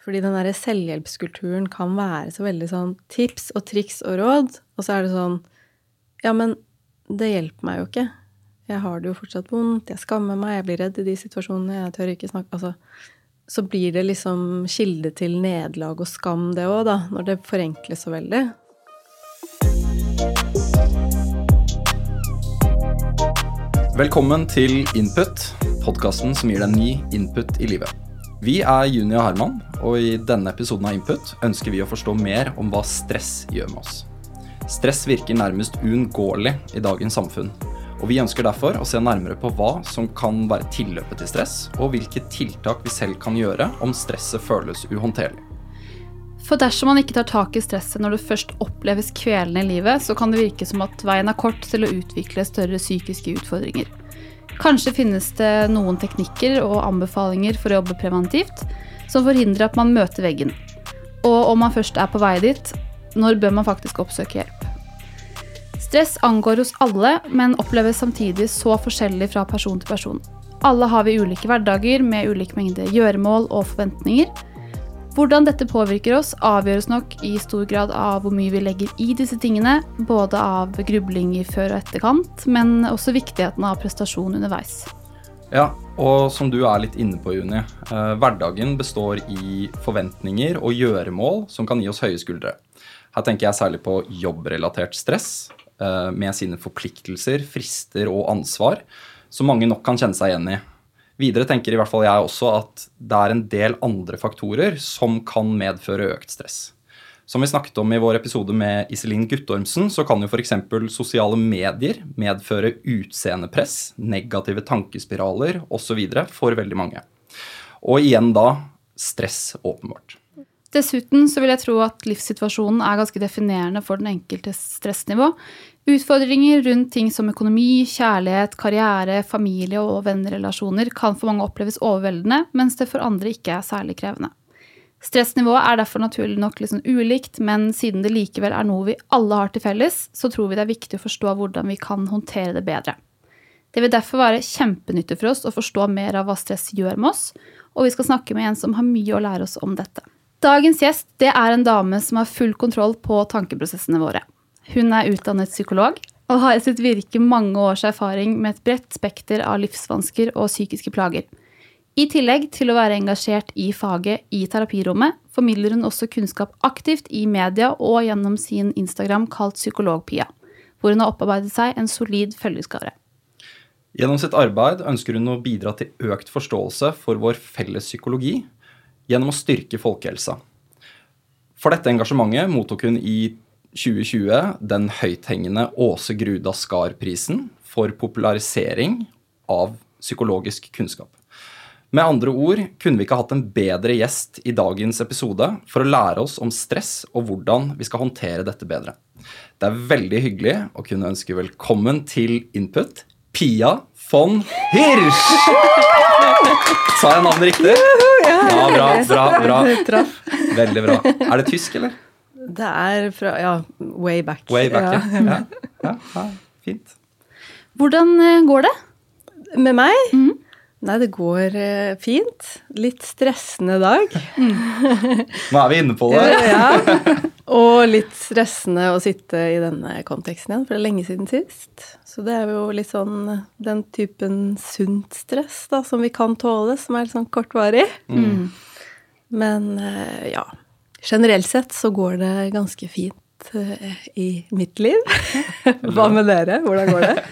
Fordi den derre selvhjelpskulturen kan være så veldig sånn tips og triks og råd, og så er det sånn Ja, men det hjelper meg jo ikke. Jeg har det jo fortsatt vondt, jeg skammer meg, jeg blir redd i de situasjonene, jeg tør ikke snakke Altså så blir det liksom kilde til nederlag og skam, det òg, da, når det forenkles så veldig. Velkommen til Input, podkasten som gir deg ny input i livet. Vi er Juni og Herman, og i denne episoden av Input ønsker vi å forstå mer om hva stress gjør med oss. Stress virker nærmest uunngåelig i dagens samfunn, og Vi ønsker derfor å se nærmere på hva som kan være tilløpet til stress, og hvilke tiltak vi selv kan gjøre om stresset føles uhåndterlig. For dersom man ikke tar tak i stresset når det først oppleves kvelende i livet, så kan det virke som at veien er kort til å utvikle større psykiske utfordringer. Kanskje finnes det noen teknikker og anbefalinger for å jobbe preventivt som forhindrer at man møter veggen. Og om man først er på vei dit, når bør man faktisk oppsøke hjelp? Stress angår hos alle, men oppleves samtidig så forskjellig fra person til person. Alle har vi ulike hverdager med ulik mengde gjøremål og forventninger. Hvordan dette påvirker oss, avgjøres nok i stor grad av hvor mye vi legger i disse tingene, både av grubling i før og etterkant, men også viktigheten av prestasjon underveis. Ja, og som du er litt inne på, Juni. Eh, hverdagen består i forventninger og gjøremål som kan gi oss høye skuldre. Her tenker jeg særlig på jobbrelatert stress, Eh, med sine forpliktelser, frister og ansvar, som mange nok kan kjenne seg igjen i. Videre tenker i hvert fall jeg også at det er en del andre faktorer som kan medføre økt stress. Som vi snakket om i vår episode med Iselin Guttormsen, så kan jo f.eks. sosiale medier medføre utseendepress, negative tankespiraler osv. for veldig mange. Og igjen da stress, åpenbart. Dessuten så vil jeg tro at livssituasjonen er ganske definerende for den enkeltes stressnivå. Utfordringer rundt ting som økonomi, kjærlighet, karriere, familie og vennerelasjoner kan for mange oppleves overveldende, mens det for andre ikke er særlig krevende. Stressnivået er derfor naturlig nok liksom ulikt, men siden det likevel er noe vi alle har til felles, så tror vi det er viktig å forstå hvordan vi kan håndtere det bedre. Det vil derfor være kjempenyttig for oss å forstå mer av hva stress gjør med oss, og vi skal snakke med en som har mye å lære oss om dette. Dagens gjest det er en dame som har full kontroll på tankeprosessene våre. Hun er utdannet psykolog og har i sitt virke mange års erfaring med et bredt spekter av livsvansker og psykiske plager. I tillegg til å være engasjert i faget i terapirommet, formidler hun også kunnskap aktivt i media og gjennom sin Instagram kalt Psykologpia, hvor hun har opparbeidet seg en solid følgeskare. Gjennom sitt arbeid ønsker hun å bidra til økt forståelse for vår felles psykologi, gjennom å styrke folkehelsa. For dette engasjementet mottok hun i 2020 den høythengende Åse Gruda Skar-prisen for popularisering av psykologisk kunnskap. Med andre ord kunne vi ikke hatt en bedre gjest i dagens episode for å lære oss om stress og hvordan vi skal håndtere dette bedre. Det er veldig hyggelig å kunne ønske velkommen til Input, Pia von Hirsch! Sa jeg navnet riktig? Ja, bra, bra, bra. Veldig bra. Er det tysk, eller? Det er fra ja, way back. Way back, ja. ja. ja, ja fint. Hvordan eh, går det? Med meg? Mm. Nei, det går eh, fint. Litt stressende dag. Mm. Nå er vi inne på det. ja. Og litt stressende å sitte i denne konteksten igjen, for det er lenge siden sist. Så det er jo litt sånn den typen sunt stress da, som vi kan tåle, som er litt sånn kortvarig. Mm. Men eh, ja, generelt sett så går det ganske fint. eh, i mitt liv. Hva med dere? Hvordan går det?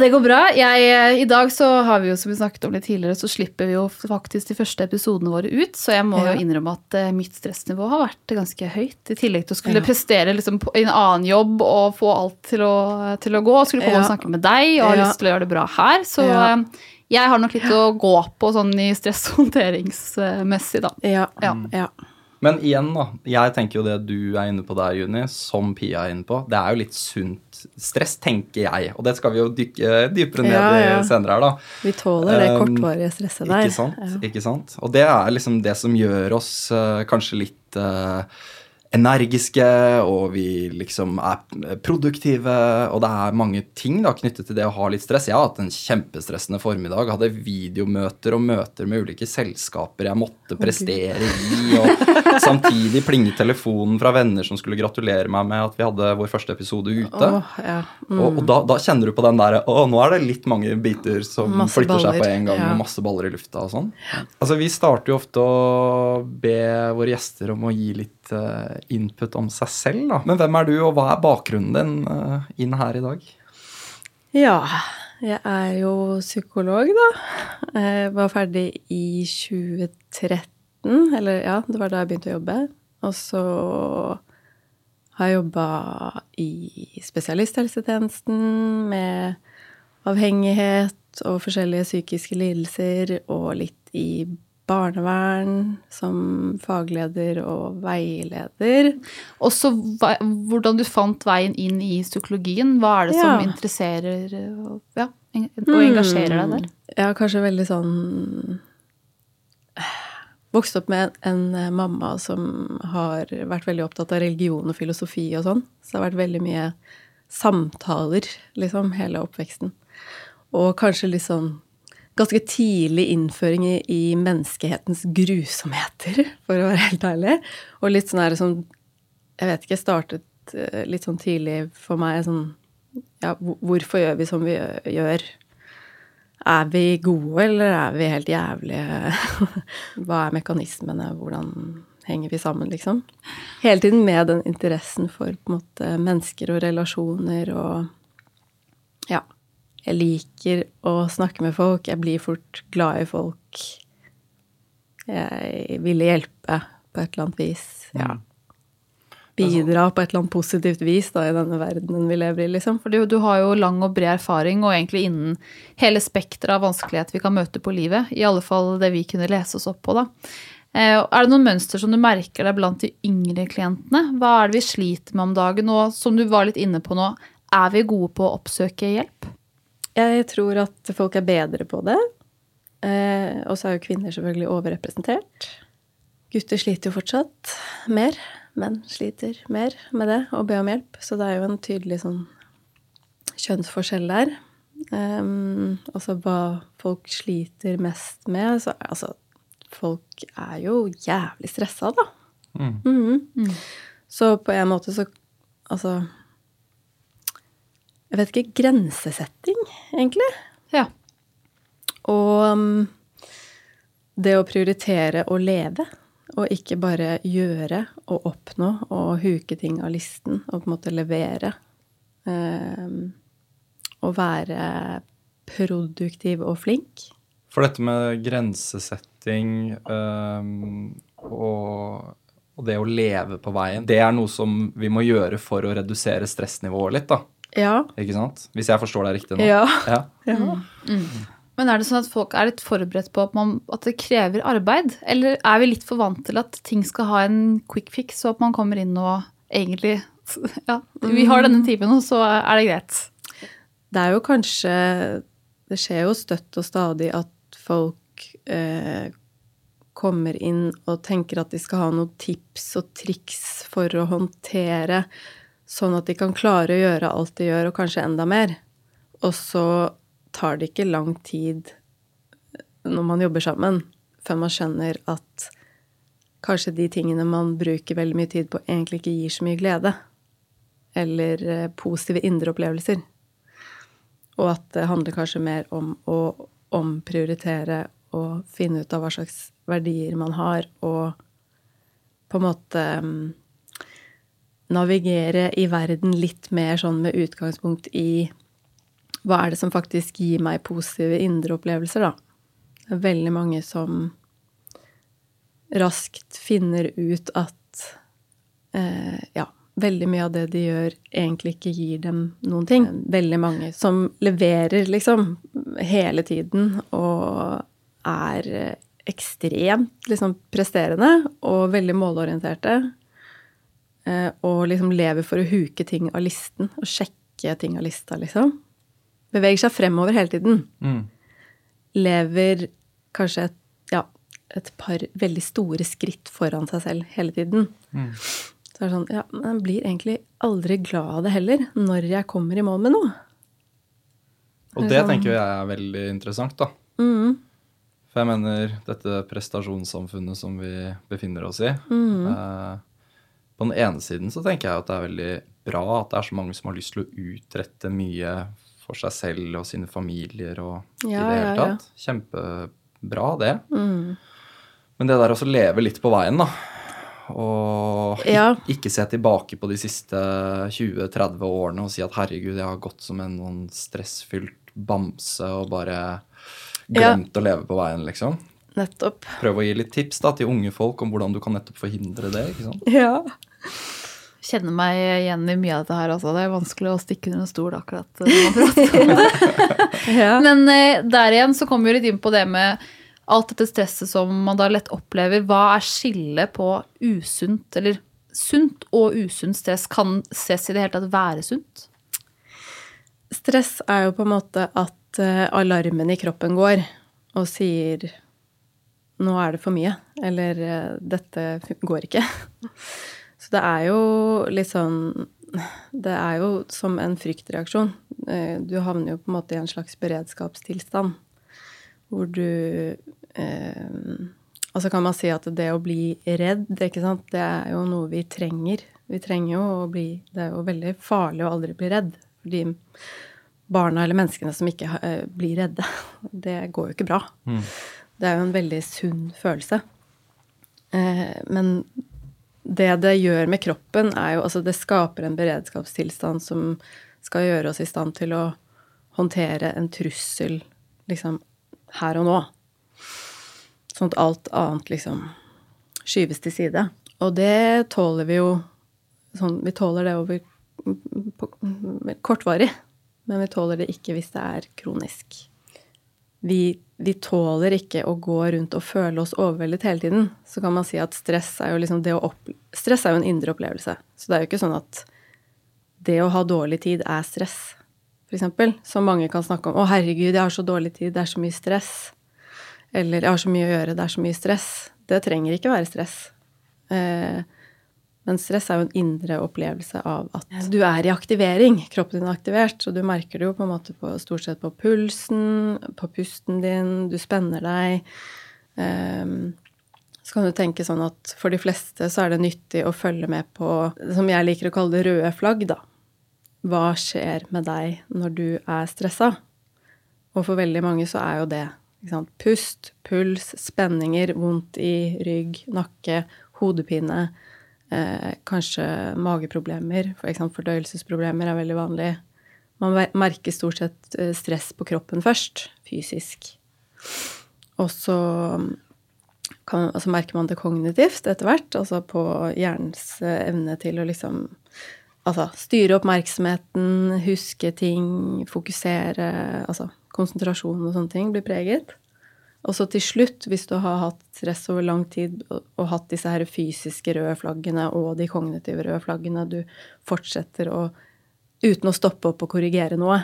Det går bra. Jeg, I dag så har vi jo, som vi snakket om litt tidligere, så slipper vi jo faktisk de første episodene våre ut. Så jeg må Ja. jo innrømme at eh, mitt stressnivå har vært ganske høyt. I tillegg til å skulle Ja. prestere liksom i en annen jobb og få alt til å, til å gå. Og skulle komme Ja. og snakke med deg og har lyst til å gjøre det bra her. Så eh, jeg har nok litt å gå på sånn i stresshåndteringsmessig, da. Ja. Ja. Men igjen, da. Jeg tenker jo det du er inne på der, Juni, som Pia er inne på. Det er jo litt sunt stress, tenker jeg. Og det skal vi jo dykke dypere ned Ja, ja. i senere her, da. Vi tåler det Um, kortvarige stresset der. Ikke sant? Ja. ikke sant? Og det er liksom det som gjør oss uh, kanskje litt eh, energiske, og vi liksom er produktive, og det er mange ting da knyttet til det å ha litt stress. Jeg har hatt en kjempestressende formiddag. Hadde videomøter og møter med ulike selskaper jeg måtte prestere i, og samtidig plinge telefonen fra venner som skulle gratulere meg med at vi hadde vår første episode ute. Oh, ja. Mm. Og, og da, da kjenner du på den der Å, nå er det litt mange biter som Masse flytter seg på en gang, ja. og masse baller i lufta og sånn. Altså, vi starter jo ofte å be våre gjester om å gi litt eh, input om seg selv, da. Men hvem er du, og hva er bakgrunnen din eh, inn her i dag? Ja, jeg er jo psykolog, da. Jeg var ferdig i 2013, eller ja, det var da jeg begynte å jobbe. Og så har jeg jobba i spesialisthelsetjenesten med avhengighet og forskjellige psykiske lidelser, og litt i barnevern som fagleder og veileder. Og så hvordan du fant veien inn i psykologien. Hva er det Ja. som interesserer og- ja, og engasjerer deg der? Jeg har kanskje veldig sånn Vokst opp med en eh, mamma som har vært veldig opptatt av religion og filosofi og sånn. Så det har vært veldig mye samtaler, liksom, hele oppveksten. Og kanskje litt sånn ganske tidlig innføring i, i menneskehetens grusomheter, for å være helt ærlig. Og litt sånn her som Jeg vet ikke, startet eh, litt sånn tidlig for meg sånn Ja, hvorfor gjør vi som vi gjør? Er vi gode, eller er vi helt jævlige? Hva er mekanismene? Hvordan henger vi sammen, liksom? Hele tiden med den interessen for på en måte mennesker og relasjoner og. Jeg liker å snakke med folk. Jeg blir fort glad i folk. Jeg ville hjelpe på et eller annet vis. Ja. Bidra på et eller annet positivt vis da, i denne verdenen vi lever i, liksom. For du, du har jo lang og bred erfaring, og egentlig innen hele spekteret av vanskelighet vi kan møte på livet. I alle fall det vi kunne lese oss opp på, da. Eh, Er det noen mønster som du merker deg blant de yngre klientene? Hva er det vi sliter med om dagen? Og som du var litt inne på nå, er vi gode på å oppsøke hjelp? Jeg tror at folk er bedre på det. Eh, og så er jo kvinner selvfølgelig overrepresentert. Gutter sliter jo fortsatt mer. Menn sliter mer med det, å be om hjelp. Så det er jo en tydelig sånn kjønnsforskjell der. Um, altså hva folk sliter mest med. Så altså, folk er jo jævlig stressa, da. Mhm. Så på en måte så Altså Jeg vet ikke Grensesetting, egentlig. Ja. Og um, det å prioritere å leve, og ikke bare gjøre og oppnå og huke ting av listen og på en måte levere. Um, og være produktiv og flink. For dette med grensesetting um, og, og det å leve på veien, det er noe som vi må gjøre for å redusere stressnivået litt, da. Ja. Ikke sant? Hvis jeg forstår deg riktig nå. Ja. Ja. ja. Men er det sånn at folk er litt forberedt på at, man, at det krever arbeid? Eller er vi litt for vant til at ting skal ha en quick fix, og at man kommer inn og egentlig Ja, vi har denne timen, og så er det greit. Det er jo kanskje Det skjer jo støtt og stadig at folk eh, kommer inn og tenker at de skal ha noen tips og triks for å håndtere, sånn at de kan klare å gjøre alt de gjør, og kanskje enda mer. Og så tar det ikke lang tid når man jobber sammen, før man skjønner at kanskje de tingene man bruker veldig mye tid på, egentlig ikke gir så mye glede. Eller eh, positive indre opplevelser. Og at det handler kanskje mer om å omprioritere og finne ut av hva slags verdier man har, og på en måte mm, navigere i verden litt mer sånn med utgangspunkt i hva er det som faktisk gir meg positive indre opplevelser, da. Det er veldig mange som raskt finner ut at eh, ja, veldig mye av det de gjør, egentlig ikke gir dem noen ting. Veldig mange som leverer, liksom, hele tiden og er ekstremt liksom presterende og veldig målorienterte. Eh, Og liksom lever for å huke ting av listen og sjekke ting av lista, liksom. Beveger seg fremover hele tiden. Mm. Lever kanskje et, ja, et par veldig store skritt foran seg selv hele tiden. Mm. Så er det sånn Ja, men jeg blir egentlig aldri glad av det heller, når jeg kommer i mål med noe. Og det tenker jeg er veldig interessant, da. Mm. For jeg mener dette prestasjonssamfunnet som vi befinner oss i eh, På den ene siden så tenker jeg at det er veldig bra at det er så mange som har lyst til å utrette mye for seg selv og sine familier og i det hele ja, ja. tatt. Kjempebra, det. Mm. Men det der også leve litt på veien, da. Og Ja. ikke se tilbake på de siste 20-30 årene og si at herregud, jeg har gått som en noen stressfylt bamse og bare Ja. glemt å leve på veien, liksom. Nettopp. Prøv å gi litt tips da til unge folk om hvordan du kan nettopp forhindre det. ikke sant? Ja. Kjenner meg igjen i mye av dette her, altså. Det er vanskelig å stikke under en stol akkurat ja. Men eh, der igjen så kommer vi litt inn på det med alt dette stresset som man da lett opplever. Hva er skillet på usunt, eller sunt og usunt stress? Kan stress i det hele tatt være sunt? Stress er jo på en måte at eh, alarmen i kroppen går og sier nå er det for mye, eller eh, dette går ikke. Så det er jo litt sånn Det er jo som en fryktreaksjon. Eh, Du havner jo på en måte i en slags beredskapstilstand hvor du eh, Altså kan man si at det å bli redd, ikke sant, det er jo noe vi trenger. Vi trenger jo å bli Det er jo veldig farlig å aldri bli redd. Fordi barna eller menneskene som ikke eh, blir redde, det går jo ikke bra. Det er jo en veldig sunn følelse. Eh, men det det gjør med kroppen, er jo Altså, det skaper en beredskapstilstand som skal gjøre oss i stand til å håndtere en trussel liksom her og nå. Sånn at alt annet liksom skyves til side. Og det tåler vi jo sånn Vi tåler det over på, kortvarig, men vi tåler det ikke hvis det er kronisk. Vi, vi tåler ikke å gå rundt og føle oss overveldet hele tiden. Så kan man si at stress er jo liksom det å opp, Stress er jo en indre opplevelse. Så det er jo ikke sånn at det å ha dårlig tid er stress, eksempel. Som mange kan snakke om. 'Å, herregud, jeg har så dårlig tid. Det er så mye stress.' Eller 'jeg har så mye å gjøre. Det er så mye stress'. Det trenger ikke være stress. Eh, men stress er jo en indre opplevelse av at du er i aktivering. Kroppen din er aktivert, og du merker det jo på en måte på, stort sett på pulsen, på pusten din, du spenner deg. Um, så kan du tenke sånn at for de fleste så er det nyttig å følge med på, som jeg liker å kalle det, røde flagg, da. Hva skjer med deg når du er stressa? Og for veldig mange så er jo det pust, puls, spenninger, vondt i rygg, nakke, hodepine, eh, kanskje mageproblemer, for eksempel fordøyelsesproblemer er veldig vanlig. Man merker stort sett eh, stress på kroppen først, fysisk. Og så kan, altså merker man det kognitivt etter hvert, altså på hjernens eh, evne til å liksom Altså styre oppmerksomheten, huske ting, fokusere Altså konsentrasjon og sånne ting blir preget. Og så til slutt, hvis du har hatt stress over lang tid og, og hatt disse her fysiske røde flaggene og de kognitive røde flaggene, du fortsetter å Uten å stoppe opp og korrigere noe,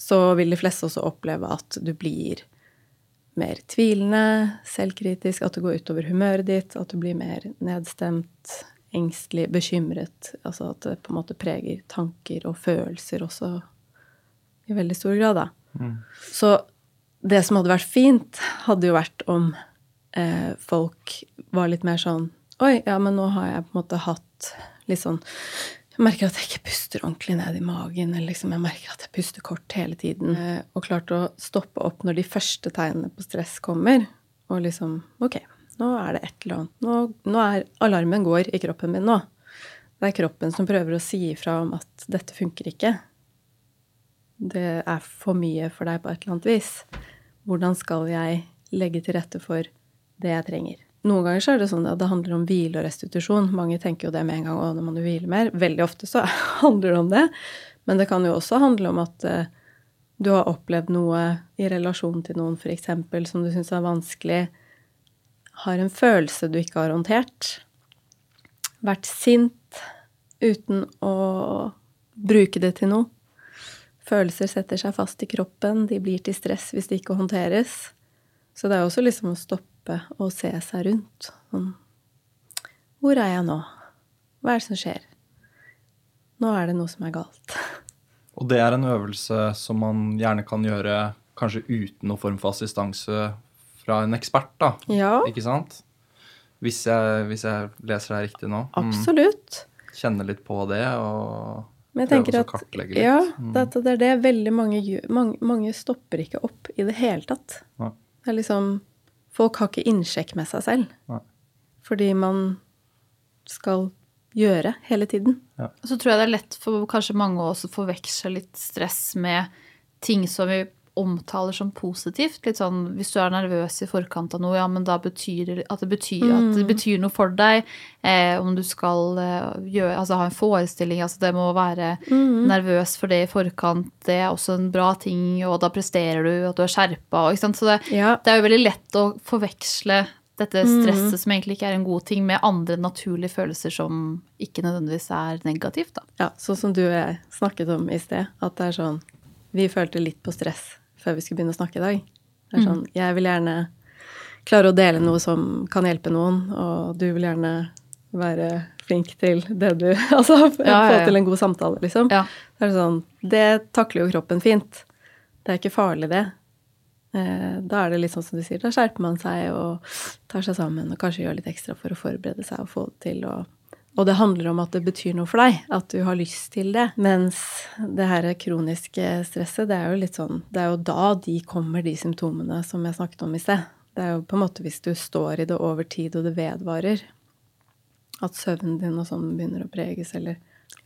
så vil de fleste også oppleve at du blir mer tvilende, selvkritisk, at det går utover humøret ditt, at du blir mer nedstemt, engstelig, bekymret. Altså at det på en måte preger tanker og følelser også i veldig stor grad, da. Så det som hadde vært fint, hadde jo vært om eh, folk var litt mer sånn Oi, ja, men nå har jeg på en måte hatt litt sånn Jeg merker at jeg ikke puster ordentlig ned i magen, eller liksom jeg merker at jeg puster kort hele tiden. Eh, og klart å stoppe opp når de første tegnene på stress kommer, og liksom Ok, nå er det et eller annet Nå, nå er alarmen går i kroppen min nå. Det er kroppen som prøver å si ifra om at dette funker ikke. Det er for mye for deg på et eller annet vis. Hvordan skal jeg legge til rette for det jeg trenger? Noen ganger så er det sånn at det handler om hvile og restitusjon. Mange tenker jo det med en gang. Å, nå må du hvile mer. Veldig ofte så handler det om det. Men det kan jo også handle om at uh, du har opplevd noe i relasjon til noen, f.eks., som du syns er vanskelig. Har en følelse du ikke har håndtert. Vært sint uten å bruke det til noe. Følelser setter seg fast i kroppen, de blir til stress hvis de ikke håndteres. Så det er også liksom å stoppe og se seg rundt. Sånn Hvor er jeg nå? Hva er det som skjer? Nå er det noe som er galt. Og det er en øvelse som man gjerne kan gjøre kanskje uten noen form for assistanse fra en ekspert, da. Ja, Ikke sant? Hvis jeg, hvis jeg leser deg riktig nå. Mm. absolutt. Kjenne litt på det og Men jeg tenker at. Ja, Mm. det, det er det veldig mange gjør. Mange, mange stopper ikke opp i det hele tatt. Nei. Det er liksom Folk har ikke innsjekk med seg selv. Nei. Fordi man skal gjøre hele tiden. Så tror jeg det er lett for kanskje mange å også forveksle litt stress med ting som vi omtaler som positivt. Litt sånn hvis du er nervøs i forkant av noe, ja, men da betyr det at det betyr, at det betyr noe for deg. Eh, om du skal eh, gjøre, altså, ha en forestilling, altså det må være nervøs for det i forkant, det er også en bra ting, og da presterer du, at du er skjerpa. Ikke sant? Så det, Ja. det er jo veldig lett å forveksle dette stresset som egentlig ikke er en god ting, med andre naturlige følelser som ikke nødvendigvis er negativt. Da. Ja, sånn som du og jeg snakket om i sted. At det er sånn Vi følte litt på stress før vi skulle begynne å snakke i dag. Det er sånn Jeg vil gjerne klare å dele noe som kan hjelpe noen, og du vil gjerne være flink til det du Altså få Ja, ja, få til en god samtale, liksom. Ja. Det er sånn Det takler jo kroppen fint. Det er ikke farlig, det. Eh, Da er det litt sånn som du sier, da skjerper man seg og tar seg sammen og kanskje gjør litt ekstra for å forberede seg og få det til. Og, og det handler om at det betyr noe for deg, at du har lyst til det. Mens det her kroniske stresset, det er jo litt sånn Det er jo da de kommer, de symptomene som jeg snakket om i sted. Det er jo på en måte hvis du står i det over tid, og det vedvarer, at søvnen din og sånn begynner å preges, eller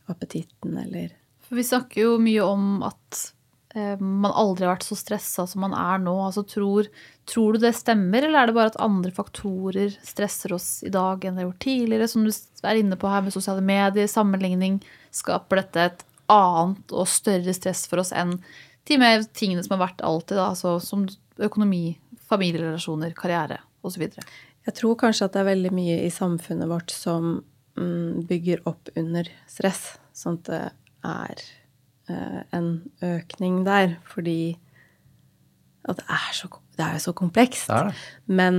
appetitten, eller For vi snakker jo mye om at man aldri har vært så stressa som man er nå. Altså, tror, tror du det stemmer, eller er det bare at andre faktorer stresser oss i dag enn det har gjort tidligere? Som du er inne på her med sosiale medier, sammenligning. Skaper dette et annet og større stress for oss enn de med tingene som har vært alltid, da, altså som økonomi, familierelasjoner, karriere osv.? Jeg tror kanskje at det er veldig mye i samfunnet vårt som mm, bygger opp under stress, sånn at det er eh, en økning der, fordi at det er så, det er jo så komplekst. Det det. Men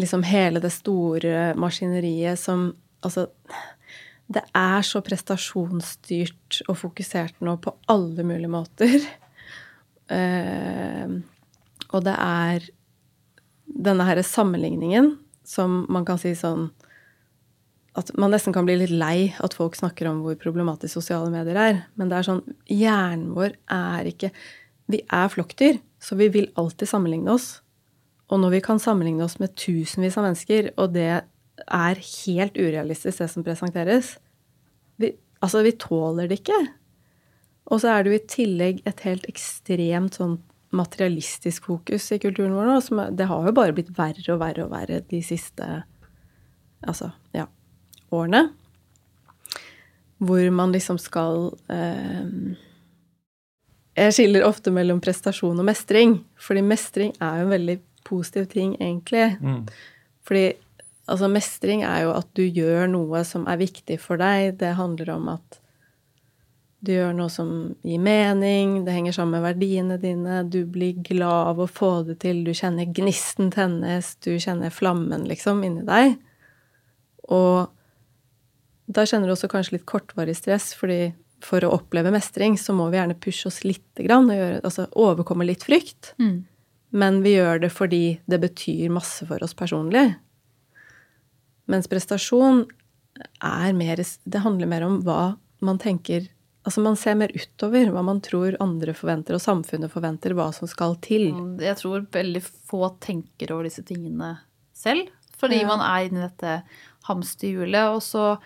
liksom hele det store maskineriet som Altså, det er så prestasjonsstyrt og fokusert nå på alle mulige måter. Uh, og det er denne her sammenligningen som man kan si sånn At man nesten kan bli litt lei at folk snakker om hvor problematisk sosiale medier er. Men det er sånn Hjernen vår er ikke Vi er flokkdyr, så vi vil alltid sammenligne oss. Og når vi kan sammenligne oss med tusenvis av mennesker, og det er helt urealistisk, det som presenteres vi, Altså, vi tåler det ikke. Og så er det jo i tillegg et helt ekstremt sånn materialistisk fokus i kulturen vår nå. Det har jo bare blitt verre og verre og verre de siste altså, ja, årene. Hvor man liksom skal eh, Jeg skiller ofte mellom prestasjon og mestring. Fordi mestring er jo en veldig positiv ting, egentlig. Mm. Fordi altså, mestring er jo at du gjør noe som er viktig for deg. Det handler om at du gjør noe som gir mening, det henger sammen med verdiene dine, du blir glad av å få det til, du kjenner gnisten tennes, du kjenner flammen, liksom, inni deg. Og da kjenner du også kanskje litt kortvarig stress, fordi for å oppleve mestring så må vi gjerne pushe oss lite grann, og gjøre, altså overkomme litt frykt. Mm. Men vi gjør det fordi det betyr masse for oss personlig. Mens prestasjon er mer Det handler mer om hva man tenker Altså man ser mer utover hva man tror andre forventer, og samfunnet forventer, hva som skal til. Jeg tror veldig få tenker over disse tingene selv. Fordi Ja. man er inne i dette hamsterhjulet. Og så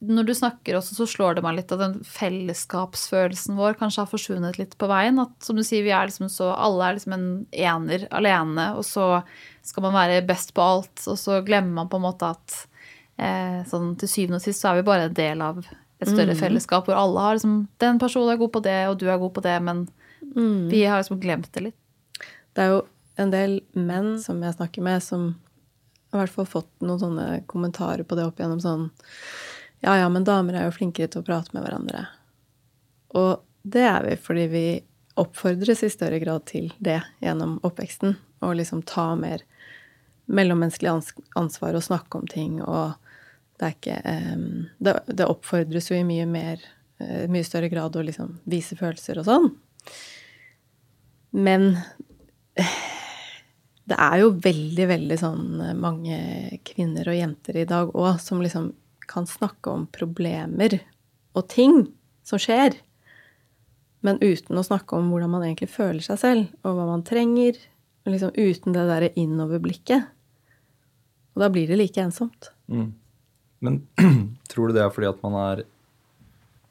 når du snakker også, så slår det meg litt at den fellesskapsfølelsen vår kanskje har forsvunnet litt på veien. At som du sier, vi er liksom så Alle er liksom en ener alene, og så skal man være best på alt, og så glemmer man på en måte at eh, sånn til syvende og sist så er vi bare en del av et større fellesskap hvor alle har liksom Den personen er god på det, og du er god på det, men vi har liksom glemt det litt. Det er jo en del menn som jeg snakker med, som i hvert fall fått noen sånne kommentarer på det opp igjennom sånn Ja, ja, men damer er jo flinkere til å prate med hverandre. Og det er vi fordi vi oppfordres i større grad til det gjennom oppveksten. Og liksom ta mer mellommenneskelig ansvar og snakke om ting. Og det er ikke det, det oppfordres jo i mye mer eh, mye større grad å liksom vise følelser og sånn. Men det er jo veldig, veldig sånn eh, mange kvinner og jenter i dag òg som liksom kan snakke om problemer og ting som skjer, men uten å snakke om hvordan man egentlig føler seg selv, og hva man trenger. Liksom uten det derre innoverblikket. Og da blir det like ensomt. Men tror du det er fordi at man er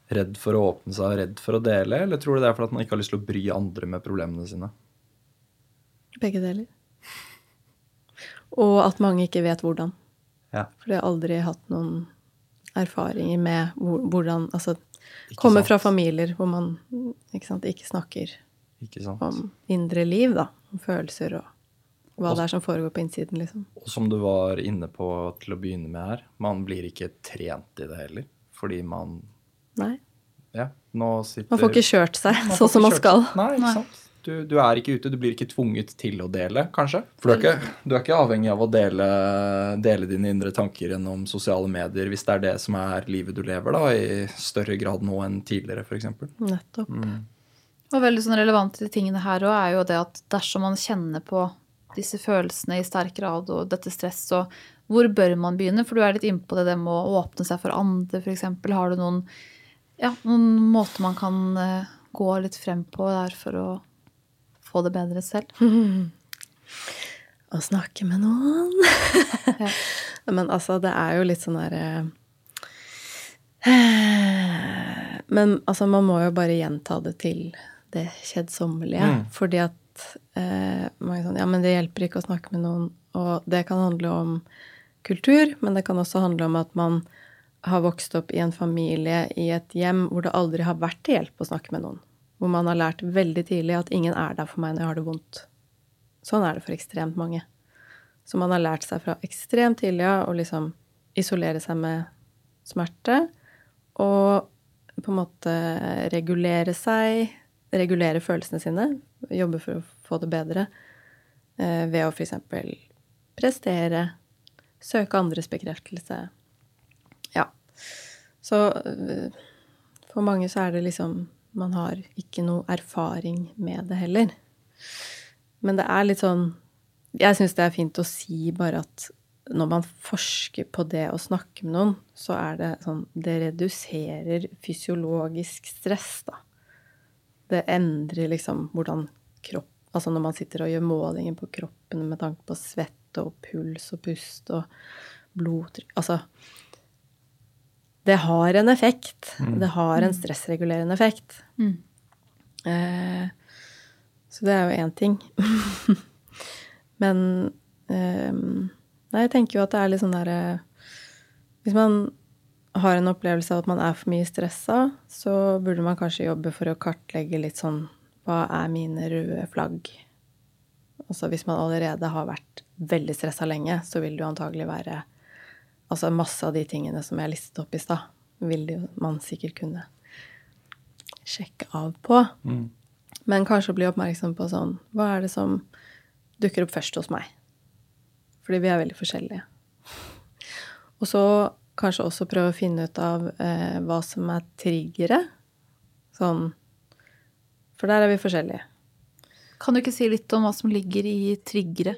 redd for å åpne seg og redd for å dele, eller tror du det er fordi at man ikke har lyst til å bry andre med problemene sine? Begge deler. Og at mange ikke vet hvordan. Ja. For de har aldri hatt noen erfaringer med hvordan Altså komme fra familier hvor man ikke, sant, ikke snakker Ikke sant? om indre liv, da. Om følelser og hva det er som foregår på innsiden, liksom. Og som du var inne på til å begynne med her, man blir ikke trent i det heller. Fordi man Nei. Ja, nå sitter Man får ikke kjørt seg sånn som man skal. Nei, ikke Nei. sant. Du, du er ikke ute, du blir ikke tvunget til å dele, kanskje. For du er ikke, du er ikke avhengig av å dele, dele dine indre tanker gjennom sosiale medier hvis det er det som er livet du lever, da, i større grad nå enn tidligere, f.eks. Nettopp. Og veldig sånn relevant til de tingene her òg er jo det at dersom man kjenner på disse følelsene i sterk grad og dette stress, så hvor bør man begynne? For du er litt innpå det, det med å åpne seg for andre, f.eks. Har du noen, ja, noen måter man kan eh, gå litt frem på der for å få det bedre selv? Å snakke med noen. Ja. Men altså, det er jo litt sånn derre eh, Men altså, man må jo bare gjenta det til det kjedsommelige. Fordi at eh, mange sånn Ja, men det hjelper ikke å snakke med noen. Og det kan handle om kultur, men det kan også handle om at man har vokst opp i en familie, i et hjem hvor det aldri har vært til hjelp å snakke med noen. Hvor man har lært veldig tidlig at ingen er der for meg når jeg har det vondt. Sånn er det for ekstremt mange. Så man har lært seg fra ekstremt tidlig av å liksom isolere seg med smerte. Og på en måte regulere seg, regulere følelsene sine. Jobbe for å få det bedre. Eh, ved å f.eks. prestere. Søke andres bekreftelse. Ja. Så eh, for mange så er det liksom Man har ikke noe erfaring med det heller. Men det er litt sånn Jeg syns det er fint å si bare at når man forsker på det å snakke med noen, så er det sånn Det reduserer fysiologisk stress, da. Det endrer liksom hvordan kropp Altså når man sitter og gjør målinger på kroppen med tanke på svette og puls og pust og blodtrykk Altså Det har en effekt. Det har en stressregulerende effekt. Eh, så det er jo én ting. Men eh, Nei, jeg tenker jo at det er litt sånn derre Hvis man har en opplevelse av at man er for mye stressa, så burde man kanskje jobbe for å kartlegge litt sånn Hva er mine røde flagg? Altså hvis man allerede har vært veldig stressa lenge, så vil det jo antagelig være Altså masse av de tingene som jeg listet opp i stad, vil jo man sikkert kunne sjekke av på. Men kanskje bli oppmerksom på sånn Hva er det som dukker opp først hos meg? Fordi vi er veldig forskjellige. Og så kanskje også prøve å finne ut av eh, hva som er triggere. Sånn For der er vi forskjellige. Kan du ikke si litt om hva som ligger i triggere?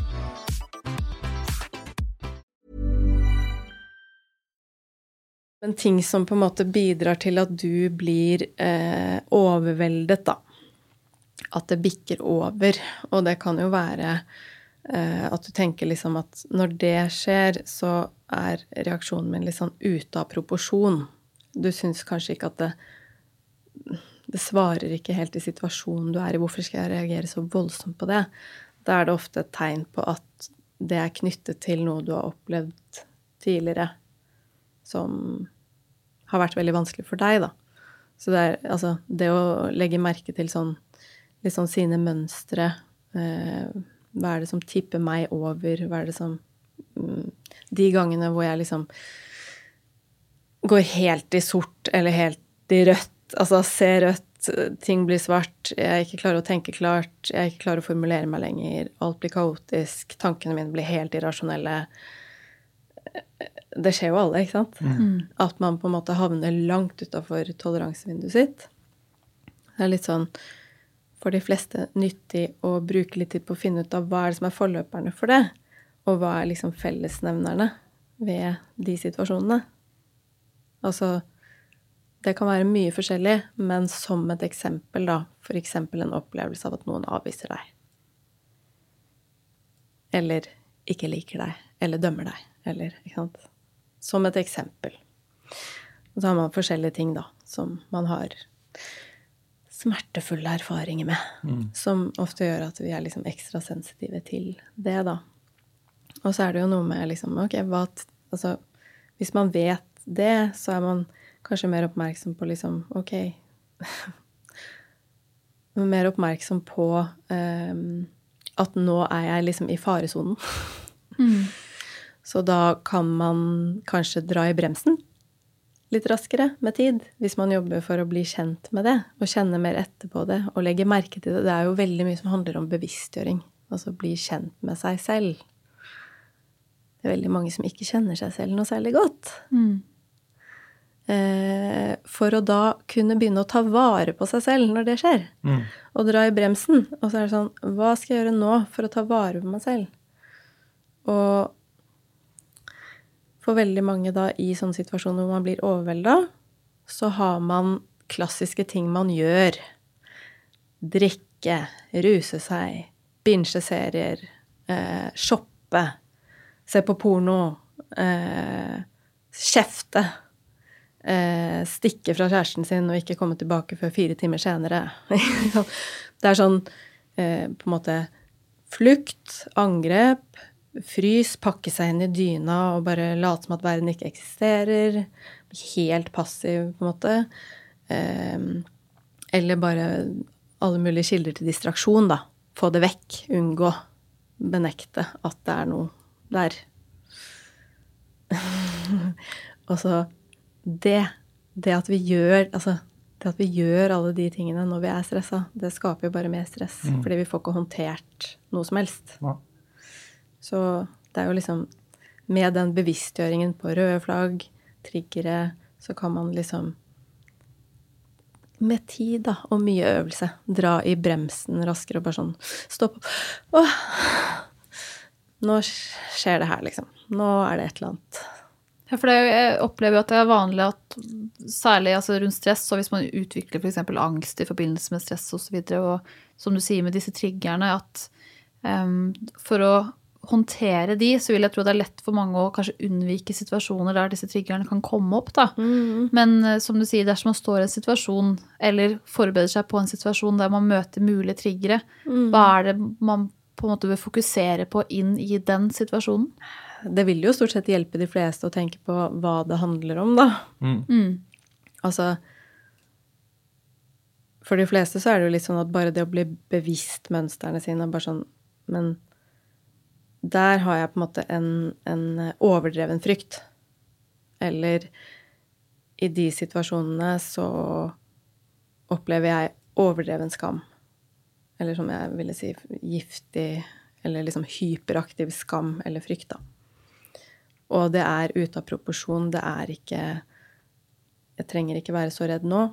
Men ting som på en måte bidrar til at du blir eh, overveldet, da. At det bikker over. Og det kan jo være eh, at du tenker liksom at når det skjer, så er reaksjonen min litt sånn ute av proporsjon. Du syns kanskje ikke at det Det svarer ikke helt i situasjonen du er i. Hvorfor skal jeg reagere så voldsomt på det? Da er det ofte et tegn på at det er knyttet til noe du har opplevd tidligere som har vært veldig vanskelig for deg, da. Så det er altså det å legge merke til sånn litt sånn sine mønstre eh, Hva er det som tipper meg over? Hva er det som mm, De gangene hvor jeg liksom går helt i sort eller helt i rødt, altså ser rødt, ting blir svart, jeg ikke klarer å tenke klart, jeg ikke klarer å formulere meg lenger, alt blir kaotisk, tankene mine blir helt irrasjonelle det skjer jo alle, ikke sant? At man på en måte havner langt utafor toleransevinduet sitt. Det er litt sånn for de fleste nyttig å bruke litt tid på å finne ut av hva er det som er forløperne for det, og hva er liksom fellesnevnerne ved de situasjonene. Altså Det kan være mye forskjellig, men som et eksempel, da, for eksempel en opplevelse av at noen avviser deg. Eller ikke liker deg, eller dømmer deg, eller Ikke sant? Som et eksempel. Og så har man forskjellige ting, da, som man har smertefulle erfaringer med. Som ofte gjør at vi er liksom ekstra sensitive til det, da. Og så er det jo noe med liksom Ok, hva Altså, hvis man vet det, så er man kanskje mer oppmerksom på liksom Ok Mer oppmerksom på um, at nå er jeg liksom i faresonen. Så da kan man kanskje dra i bremsen litt raskere med tid, hvis man jobber for å bli kjent med det, og kjenne mer etter på det, og legge merke til det. Det er jo veldig mye som handler om bevisstgjøring, altså bli kjent med seg selv. Det er veldig mange som ikke kjenner seg selv noe særlig godt. Eh, for å da kunne begynne å ta vare på seg selv når det skjer. Og dra i bremsen. Og så er det sånn Hva skal jeg gjøre nå for å ta vare på meg selv? Og for veldig mange da i sånne situasjoner hvor man blir overvelda, så har man klassiske ting man gjør. Drikke, ruse seg, binge serier, eh, shoppe, se på porno, eh, kjefte. Eh, stikke fra kjæresten sin og ikke komme tilbake før fire timer senere. det er sånn eh, på en måte flukt, angrep, frys, pakke seg inn i dyna og bare late som at verden ikke eksisterer. Helt passiv, på en måte. Eh, eller bare alle mulige kilder til distraksjon, da. Få det vekk. Unngå. Benekte at det er noe der. og så det, det at vi gjør Altså, det at vi gjør alle de tingene når vi er stressa, det skaper jo bare mer stress. Fordi vi får ikke håndtert noe som helst. Ja. Så det er jo liksom Med den bevisstgjøringen på røde flagg, triggere, så kan man liksom med tid da, og mye øvelse dra i bremsen raskere og bare sånn Stopp. Åh! Nå skjer det her, liksom. Nå er det et eller annet. Ja, for det, jeg opplever jo at det er vanlig at særlig altså rundt stress, og hvis man utvikler f.eks. angst i forbindelse med stress osv., og, så videre, og som du sier med disse triggerne, at um, for å håndtere de, så vil jeg tro det er lett for mange å kanskje unnvike situasjoner der disse triggerne kan komme opp. da. Men eh, som du sier, dersom man står i en situasjon, eller forbereder seg på en situasjon der man møter mulige triggere, hva er det man på en måte bør fokusere på inn i den situasjonen? Det vil jo stort sett hjelpe de fleste å tenke på hva det handler om, da. Mm. Altså For de fleste så er det jo litt sånn at bare det å bli bevisst mønstrene sine bare sånn Men der har jeg på en måte en, en overdreven frykt. Eller i de situasjonene så opplever jeg overdreven skam. Eller som jeg ville si giftig eller liksom hyperaktiv skam eller frykt, da. Og det er ute av proporsjon. Det er ikke jeg trenger ikke være så redd nå.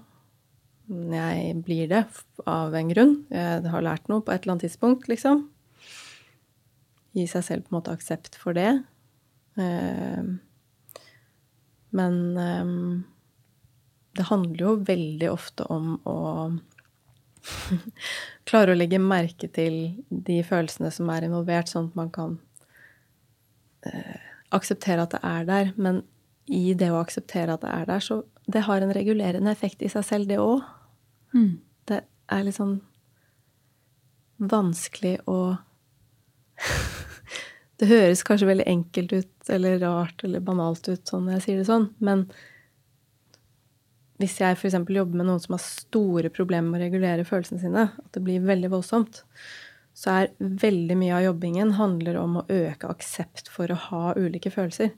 Jeg blir det av en grunn. Jeg har lært noe på et eller annet tidspunkt, liksom. Gi seg selv på en måte aksept for det. Eh, men eh, det handler jo veldig ofte om å klare å legge merke til de følelsene som er involvert, sånn at man kan eh, akseptere at det er der. Men i det å akseptere at det er der, så det har en regulerende effekt i seg selv, det òg. Mm. Det er litt sånn vanskelig å Det høres kanskje veldig enkelt ut eller rart eller banalt ut sånn når jeg sier det sånn, men hvis jeg f.eks. jobber med noen som har store problemer med å regulere følelsene sine, at det blir veldig voldsomt, så er veldig mye av jobbingen handler om å øke aksept for å ha ulike følelser.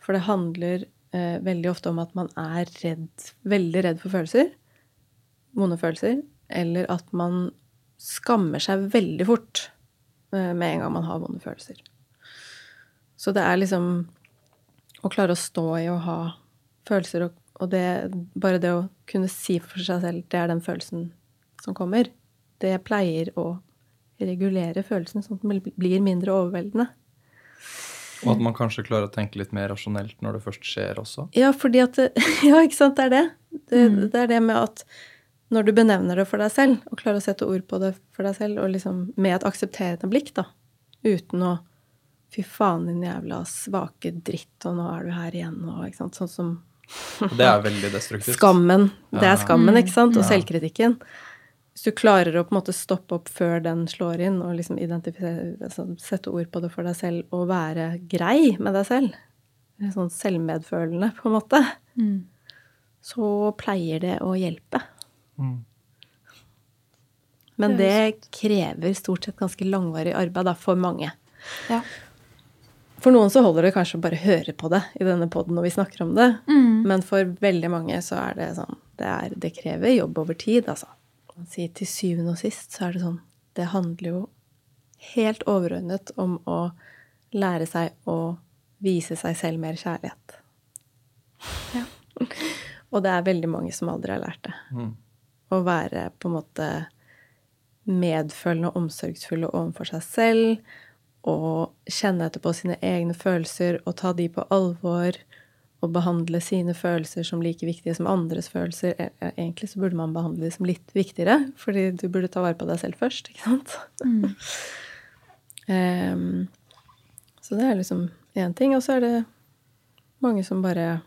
For det handler eh, veldig ofte om at man er redd, veldig redd for følelser, vonde følelser, eller at man skammer seg veldig fort med en gang man har vonde følelser. Så det er liksom å klare å stå i å ha følelser, og, og det, bare det å kunne si for seg selv det er den følelsen som kommer, det pleier å regulere følelsen sånn at den blir mindre overveldende. Og at man kanskje klarer å tenke litt mer rasjonelt når det først skjer også. Ja, fordi at Ja, ikke sant, det er det. Det, det er det med at når du benevner det for deg selv, og klarer å sette ord på det for deg selv, og liksom med et aksepterende blikk, da, uten å Fy faen, din jævla svake dritt, og nå er du her igjen, og ikke sant, sånn som det er veldig destruktivt. Skammen. Det er skammen, ikke sant? Og selvkritikken. Hvis du klarer å på en måte stoppe opp før den slår inn, og liksom altså, sette ord på det for deg selv, og være grei med deg selv, sånn selvmedfølende, på en måte, Mm. så pleier det å hjelpe. Mm. Men det krever stort sett ganske langvarig arbeid da, for mange. Ja. For noen så holder det kanskje å bare høre på det i denne poden når vi snakker om det. Mm. Men for veldig mange så er det sånn Det, er, det krever jobb over tid, altså. Si, til syvende og sist så er det sånn Det handler jo helt overordnet om å lære seg å vise seg selv mer kjærlighet. Ja. Og det er veldig mange som aldri har lært det. Mm. Å være på en måte medfølende og omsorgsfulle overfor seg selv. Og kjenne etter på sine egne følelser og ta de på alvor. Og behandle sine følelser som like viktige som andres følelser. E- e- Egentlig så burde man behandle de som litt viktigere, fordi du burde ta vare på deg selv først, ikke sant? Mm. um, så det er liksom én ting. Og så er det mange som bare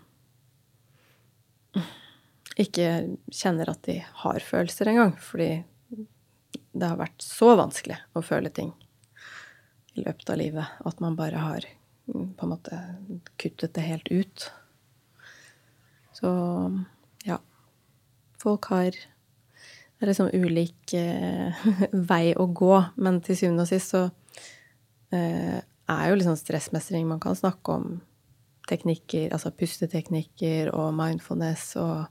ikke kjenner at de har følelser engang, fordi det har vært så vanskelig å føle ting i løpet av livet at man bare har mm, på en måte kuttet det helt ut. Så ja. Folk har Det er liksom ulik eh, vei å gå, men til syvende og sist så eh, er jo liksom stressmestring Man kan snakke om teknikker, altså pusteteknikker og mindfulness og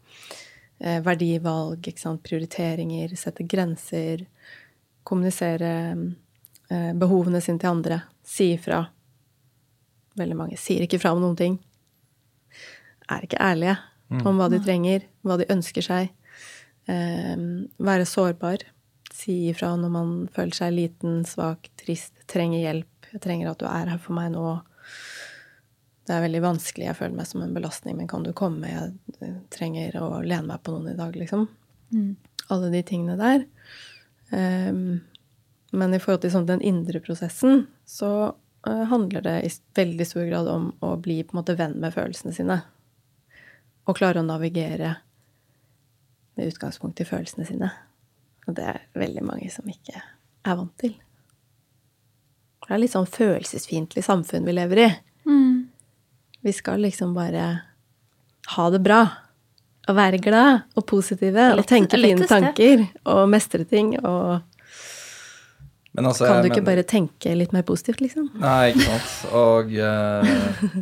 eh, verdivalg, ikke sant, prioriteringer, sette grenser, kommunisere eh, behovene sine til andre, si ifra. Veldig mange sier ikke fra om noen ting. Er ikke ærlige om hva de trenger, hva de ønsker seg. Eh, være sårbar. Si ifra når man føler seg liten, svak, trist, trenger hjelp. Jeg trenger at du er her for meg nå. Det er veldig vanskelig, jeg føler meg som en belastning, men kan du komme? Jeg trenger å lene meg på noen i dag, liksom. Mm. Alle de tingene der. Um, men i forhold til sånn den indre prosessen, så uh, handler det i veldig stor grad om å bli på en måte venn med følelsene sine. Og klare å navigere med utgangspunkt i følelsene sine. Og det er veldig mange som ikke er vant til. Det er litt sånn følelsesfiendtlig samfunn vi lever i. Vi skal liksom bare ha det bra. Og være glad og positive. Og tenke fine tanker. Og mestre ting. Og Men altså, kan du ikke men... bare tenke litt mer positivt, liksom? Nei, ikke sant. Og, eh,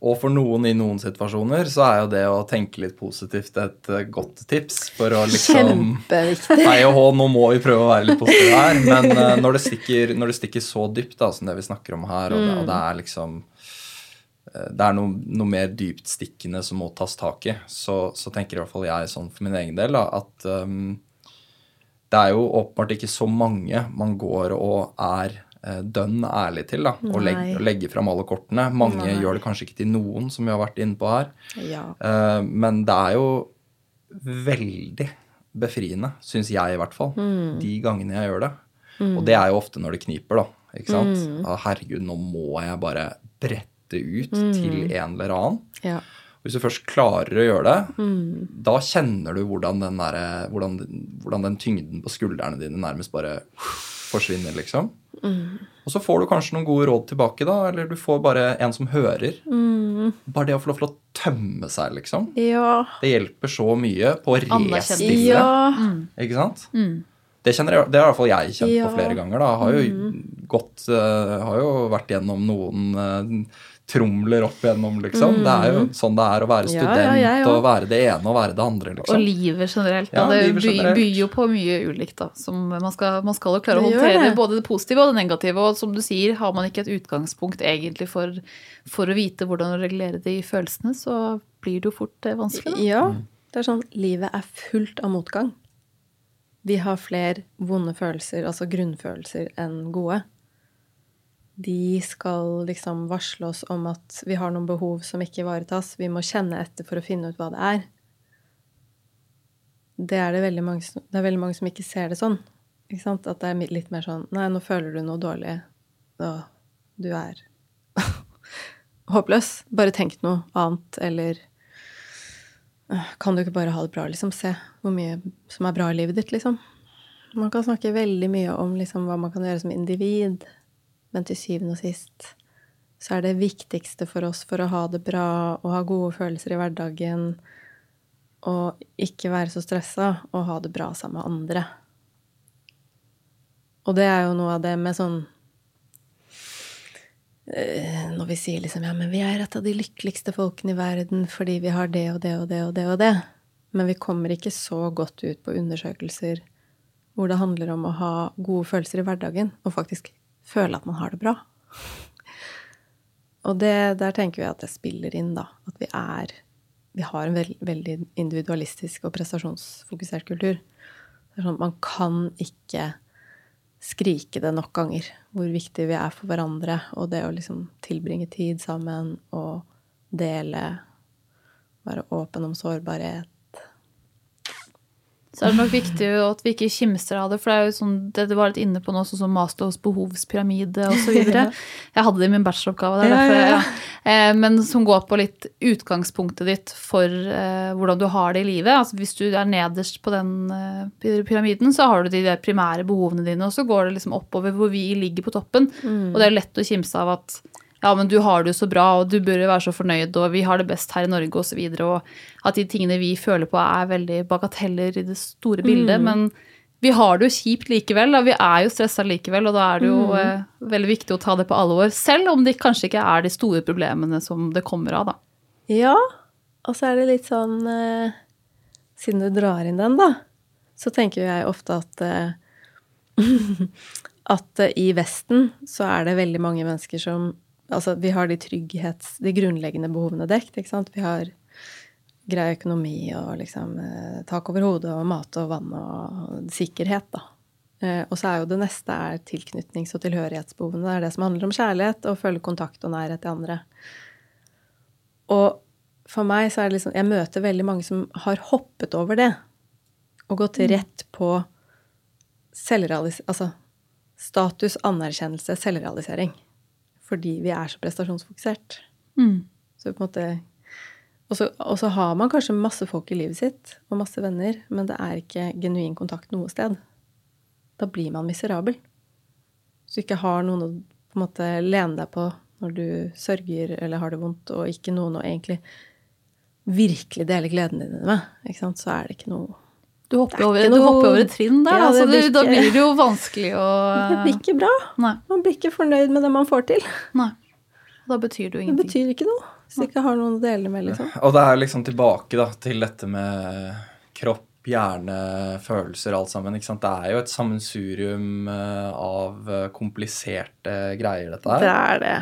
og for noen i noen situasjoner så er jo det å tenke litt positivt et eh, godt tips for å liksom. Hei og hå, nå må vi prøve å være litt positive her. Men eh, når, det stikker, når det stikker så dypt da, som det vi snakker om her, og det, og det er liksom eh, det er noe, noe mer dyptstikkende som må tas tak i, så, så tenker i hvert fall jeg sånn for min egen del da, at um, det er jo åpenbart ikke så mange man går og er uh, dønn ærlig til, da, og Nei. legger, legger fram alle kortene. Mange Nei. gjør det kanskje ikke til noen, som vi har vært inne på her. Ja. Uh, men det er jo veldig befriende, syns jeg i hvert fall, de gangene jeg gjør det. Og det er jo ofte når det kniper, da. Ikke sant? Ah, herregud, nå må jeg bare brette ut til en eller annen. ja. Hvis du først klarer å gjøre det, da kjenner du hvordan den, der, hvordan, hvordan den tyngden på skuldrene dine nærmest bare forsvinner, liksom. Og så får du kanskje noen gode råd tilbake, da, eller du får bare en som hører. Bare det å få lov til å tømme seg, liksom. Ja. Det hjelper så mye på å restille. Ja. Ikke sant? Det, kjenner jeg, det har i hvert fall jeg kjent Ja. på flere ganger. da. Har jo, gått, eh, har jo vært gjennom noen eh, tromler opp igjennom, liksom. Det er jo sånn det er å være student Ja, ja, jeg og være det ene og være det andre, Og liksom. livet generelt. Da. Ja, det livet by, generelt. byr jo på mye ulikt. Da, som man, skal, man skal jo klare å håndtere det. både det positive og det negative. Og som du sier, har man ikke et utgangspunkt egentlig for, for å vite hvordan å regulere de følelsene, så blir det jo fort eh, vanskelig. Da. Ja. Det er sånn livet er fullt av motgang. Vi har flere vonde følelser, altså grunnfølelser, enn gode. De skal liksom varsle oss om at vi har noen behov som ikke ivaretas. Vi må kjenne etter for å finne ut hva det er. Det er, det, veldig mange, som- det er veldig mange som ikke ser det sånn. At det er litt mer sånn Nei, nå føler du noe dårlig. Og du er håpløs. Bare tenk noe annet, eller «Øh, Kan du ikke bare ha det bra, liksom? Se hvor mye som er bra i livet ditt, liksom. Man kan snakke veldig mye om liksom, hva man kan gjøre som individ, men til syvende og sist så er det viktigste for oss for å ha det bra og ha gode følelser i hverdagen og ikke være så stressa og ha det bra sammen med andre. Og det er jo noe av det med sånn eh, Når vi sier liksom ja, men vi er et av de lykkeligste folkene i verden fordi vi har det og det og det og det og det. Men vi kommer ikke så godt ut på undersøkelser hvor det handler om å ha gode følelser i hverdagen og faktisk føle at man har det bra. Og det, der tenker vi at det spiller inn, da. At vi er Vi har en veld, veldig individualistisk og prestasjonsfokusert kultur. Det er sånn at man kan ikke skrike det nok ganger hvor viktig vi er for hverandre, og det å liksom tilbringe tid sammen og dele, være åpen om sårbarhet. Så er det nok viktig at vi ikke kimser av det, for det er jo sånn, det du var litt inne på nå, sånn som Maslows behovspyramide osv. Jeg hadde det i min bacheloroppgave, det er Ja, derfor, ja, ja. ja. Eh, men som går på litt utgangspunktet ditt for eh, hvordan du har det i livet. Altså Hvis du er nederst på den eh, pyramiden, så har du de der primære behovene dine, og så går det liksom oppover hvor vi ligger på toppen. Og det er lett å kimse av at ja, men du har det jo så bra, og du bør være så fornøyd, og vi har det best her i Norge, osv. Og, så videre, og at de tingene vi føler på, er veldig bagateller i det store bildet. Men vi har det jo kjipt likevel. og Vi er jo stressa likevel, og da er det jo eh, veldig viktig å ta det på alvor. Selv om det kanskje ikke er de store problemene som det kommer av, da. Ja, og så er det litt sånn eh, Siden du drar inn den, da, så tenker jeg ofte at eh, At eh, i Vesten så er det veldig mange mennesker som Altså, vi har de trygghets... De grunnleggende behovene dekt, ikke sant. Vi har grei økonomi og liksom eh, tak over hodet og mat og vann og sikkerhet, da. Eh, og så er jo det neste er tilknytnings- og tilhørighetsbehovene. Det er det som handler om kjærlighet og føle kontakt og nærhet til andre. Og for meg så er det liksom Jeg møter veldig mange som har hoppet over det og gått rett på selvrealisering Altså status, anerkjennelse, selvrealisering. Fordi vi er så prestasjonsfokusert. Så på en måte og så, har man kanskje masse folk i livet sitt og masse venner, men det er ikke genuin kontakt noe sted. Da blir man miserabel. Så du ikke har noen å måte lene deg på når du sørger eller har det vondt, og ikke noen å egentlig virkelig dele gleden din med, så er det ikke noe Du hopper, er over, du hopper over et trinn der, Ja, da, det blir det, da blir det jo vanskelig å Det blir ikke bra. Nei. Man blir ikke fornøyd med det man får til. nei. Da betyr det jo ingenting. Det betyr ikke noe hvis du ikke har noen å dele med, liksom. Og det er liksom tilbake da, til dette med kropp, hjerne, følelser, alt sammen. ikke sant? Det er jo et sammensurium eh, av eh, kompliserte greier, dette Det er det.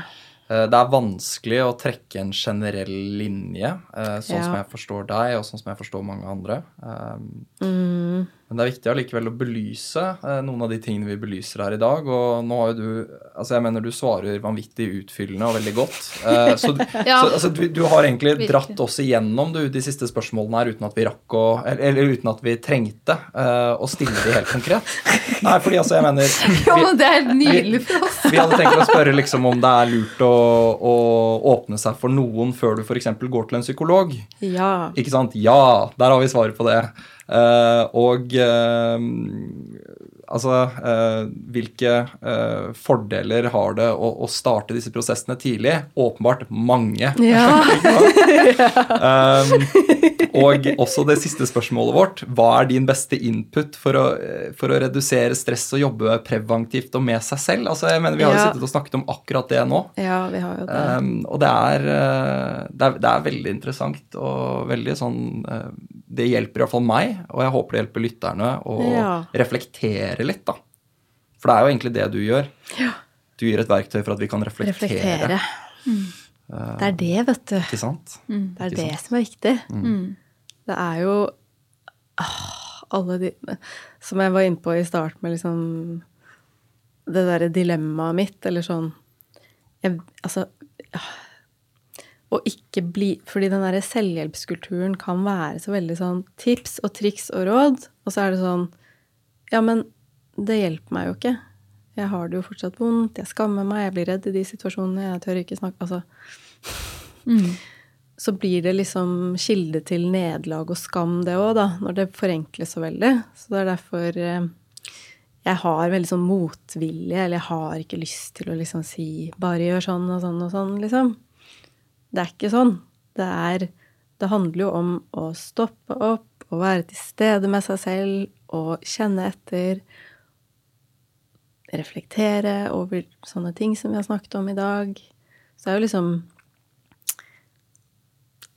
Eh, Det er vanskelig å trekke en generell linje, sånn sånn som jeg forstår deg, og sånn som jeg forstår mange andre. Um, Mm. Men det er viktig allikevel å belyse eh, noen av de tingene vi belyser her i dag. Og nå har jo du Altså, jeg mener du svarer vanvittig utfyllende og veldig godt. Eh, så Ja. så, altså, du, du har egentlig dratt oss igjennom du, de siste spørsmålene her uten at vi rakk å Eller, eller uten at vi trengte eh, å stille de helt konkret. Nei, fordi altså, jeg mener Jo, vi, men det er helt nydelig for oss. vi hadde tenkt å spørre liksom om det er lurt å, å åpne seg for noen før du f.eks. går til en psykolog. Ja. Ikke sant? Ja, der har vi svaret på det. Eh, og eh, altså eh, Hvilke eh, fordeler har det å, å starte disse prosessene tidlig? Åpenbart mange. Ja. Um, og også det siste spørsmålet vårt. Hva er din beste input for å, for å redusere stress og jobbe preventivt og med seg selv? Altså, jeg mener, Vi har jo Ja. sittet og snakket om akkurat det nå. ja, vi har jo det. Um, og det er, eh, det, er, det er veldig interessant og veldig sånn eh, Det hjelper iallfall meg, og jeg håper det hjelper lytterne å Ja. reflektere litt, da. For det er jo egentlig det du gjør. Du gir et verktøy for at vi kan reflektere. Reflektere. Det er det, vet du. Ikke sant? Det er Ikke det sant? som er viktig. Mm. Det er jo åh, alle de Som jeg var inne på i starten med liksom Det derre dilemmaet mitt, eller sånn jeg, Altså ah, Å ikke bli Fordi den derre selvhjelpskulturen kan være så veldig sånn tips og triks og råd, og så er det sånn Ja, men det hjelper meg jo ikke. Jeg har det jo fortsatt vondt, jeg skammer meg, jeg blir redd i de situasjonene, jeg tør ikke snakke Altså så blir det liksom kilde til nederlag og skam, det òg, da, når det forenkles så veldig. Så det er derfor eh, jeg har veldig sånn motvilje, eller jeg har ikke lyst til å liksom si 'bare gjør sånn og sånn og sånn', liksom. Det er ikke sånn. Det er Det handler jo om å stoppe opp og være til stede med seg selv og kjenne etter. Reflektere over sånne ting som vi har snakket om i dag. Så det er jo liksom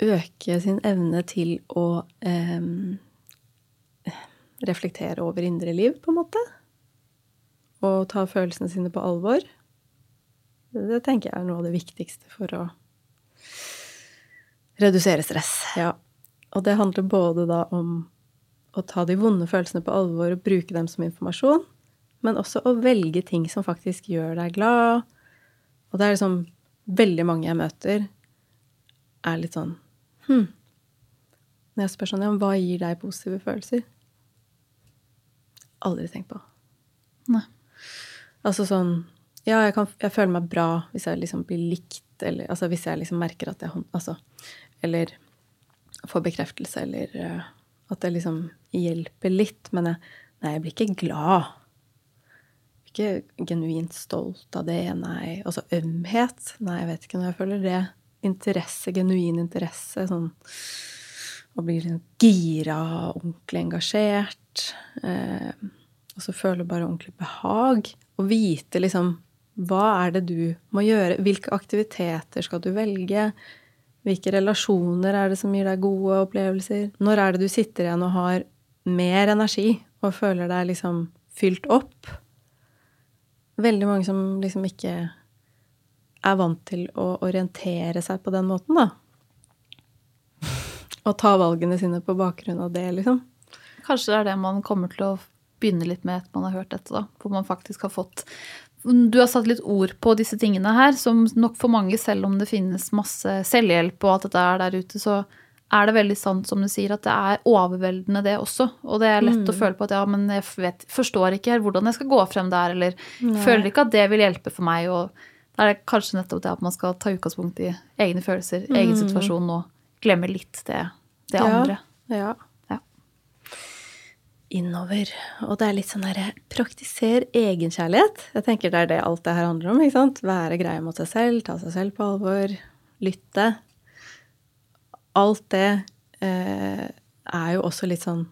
øke sin evne til å eh, reflektere over indre liv, på en måte. Og ta følelsene sine på alvor. Det, det tenker jeg er noe av det viktigste for å redusere stress. Ja. Og det handler både da om å ta de vonde følelsene på alvor og bruke dem som informasjon, men også å velge ting som faktisk gjør deg glad. Og det er liksom veldig mange jeg møter, er litt sånn Hm. Når jeg spør sånn, ja, hva gir deg positive følelser? Aldri tenkt på. Nei. Altså sånn Ja, jeg, kan, jeg føler meg bra hvis jeg liksom blir likt, eller altså hvis jeg liksom merker at jeg Altså Eller får bekreftelse, eller eh, at det liksom hjelper litt. Men jeg, nei, jeg blir ikke glad. Ikke genuint stolt av det, nei. Altså ømhet. Nei, jeg vet ikke når jeg føler det. Interesse, genuin interesse. Sånn å bli liksom gira, ordentlig engasjert. Eh, og så føle bare ordentlig behag. Og vite liksom hva er det du må gjøre? Hvilke aktiviteter skal du velge? Hvilke relasjoner er det som gir deg gode opplevelser? Når er det du sitter igjen og har mer energi og føler deg liksom fylt opp? Veldig mange som liksom ikke er vant til å orientere seg på den måten, da. Og ta valgene sine på bakgrunn av det, liksom. Kanskje det er det man kommer til å begynne litt med etter man har hørt dette, da. Hvor man faktisk har fått Du har satt litt ord på disse tingene her, som nok for mange, selv om det finnes masse selvhjelp og alt dette er der ute, så er det veldig sant som du sier, at det er overveldende det også. Og det er lett å føle på at ja, men jeg vet, forstår ikke helt hvordan jeg skal gå frem der, eller føler ikke at det vil hjelpe for meg. og da er det kanskje nettopp det at man skal ta utgangspunkt i egne følelser, egen situasjon, og glemme litt det, det andre. Ja. Ja. Innover. Og det er litt sånn derre Praktiser egenkjærlighet. Jeg tenker det er det alt det her handler om. ikke sant? Være greie mot seg selv, ta seg selv på alvor, lytte. Alt det eh, er jo også litt sånn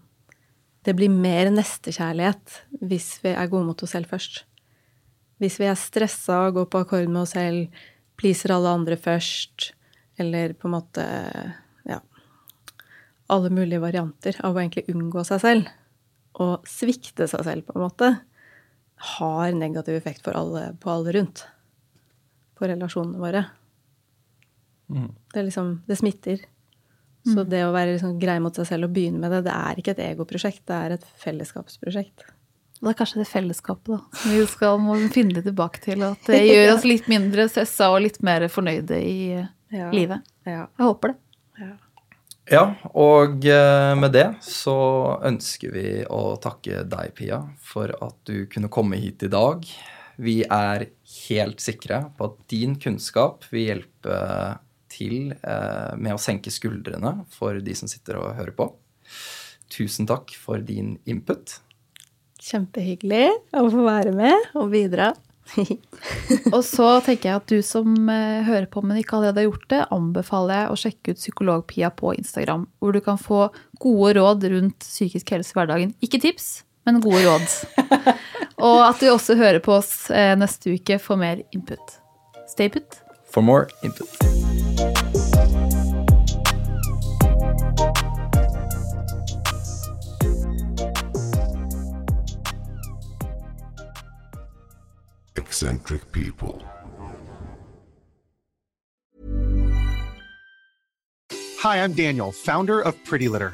Det blir mer nestekjærlighet hvis vi er gode mot oss selv først. Hvis vi er stressa og går på akkord med oss selv, pleaser alle andre først, eller på en måte ja, alle mulige varianter av å egentlig unngå seg selv og svikte seg selv, på en måte, har negativ effekt for alle, på alle rundt. på relasjonene våre. Mm. Det liksom Det smitter. Så det å være liksom grei mot seg selv og begynne med det, det er ikke et egoprosjekt, det er et fellesskapsprosjekt. Det er kanskje det fellesskapet da, som vi skal må finne tilbake til. At det gjør oss litt mindre stressa og litt mer fornøyde i Ja. livet. Ja. Jeg håper det. ja. Ja, og eh, med det så ønsker vi å takke deg, Pia, for at du kunne komme hit i dag. Vi er helt sikre på at din kunnskap vil hjelpe til eh, med å senke skuldrene for de som sitter og hører på. Tusen takk for din input. Kjempehyggelig å få være med og bidra. Og så tenker jeg at du som eh, hører på, men ikke allerede har gjort det, anbefaler jeg å sjekke ut Psykologpia på Instagram, hvor du kan få gode råd rundt psykisk helse i hverdagen. Ikke tips, men gode råd. Og at du også hører på oss eh, neste uke for mer input. Stay put. For more input. Eccentric people. Hi, I'm Daniel, founder of Pretty Litter.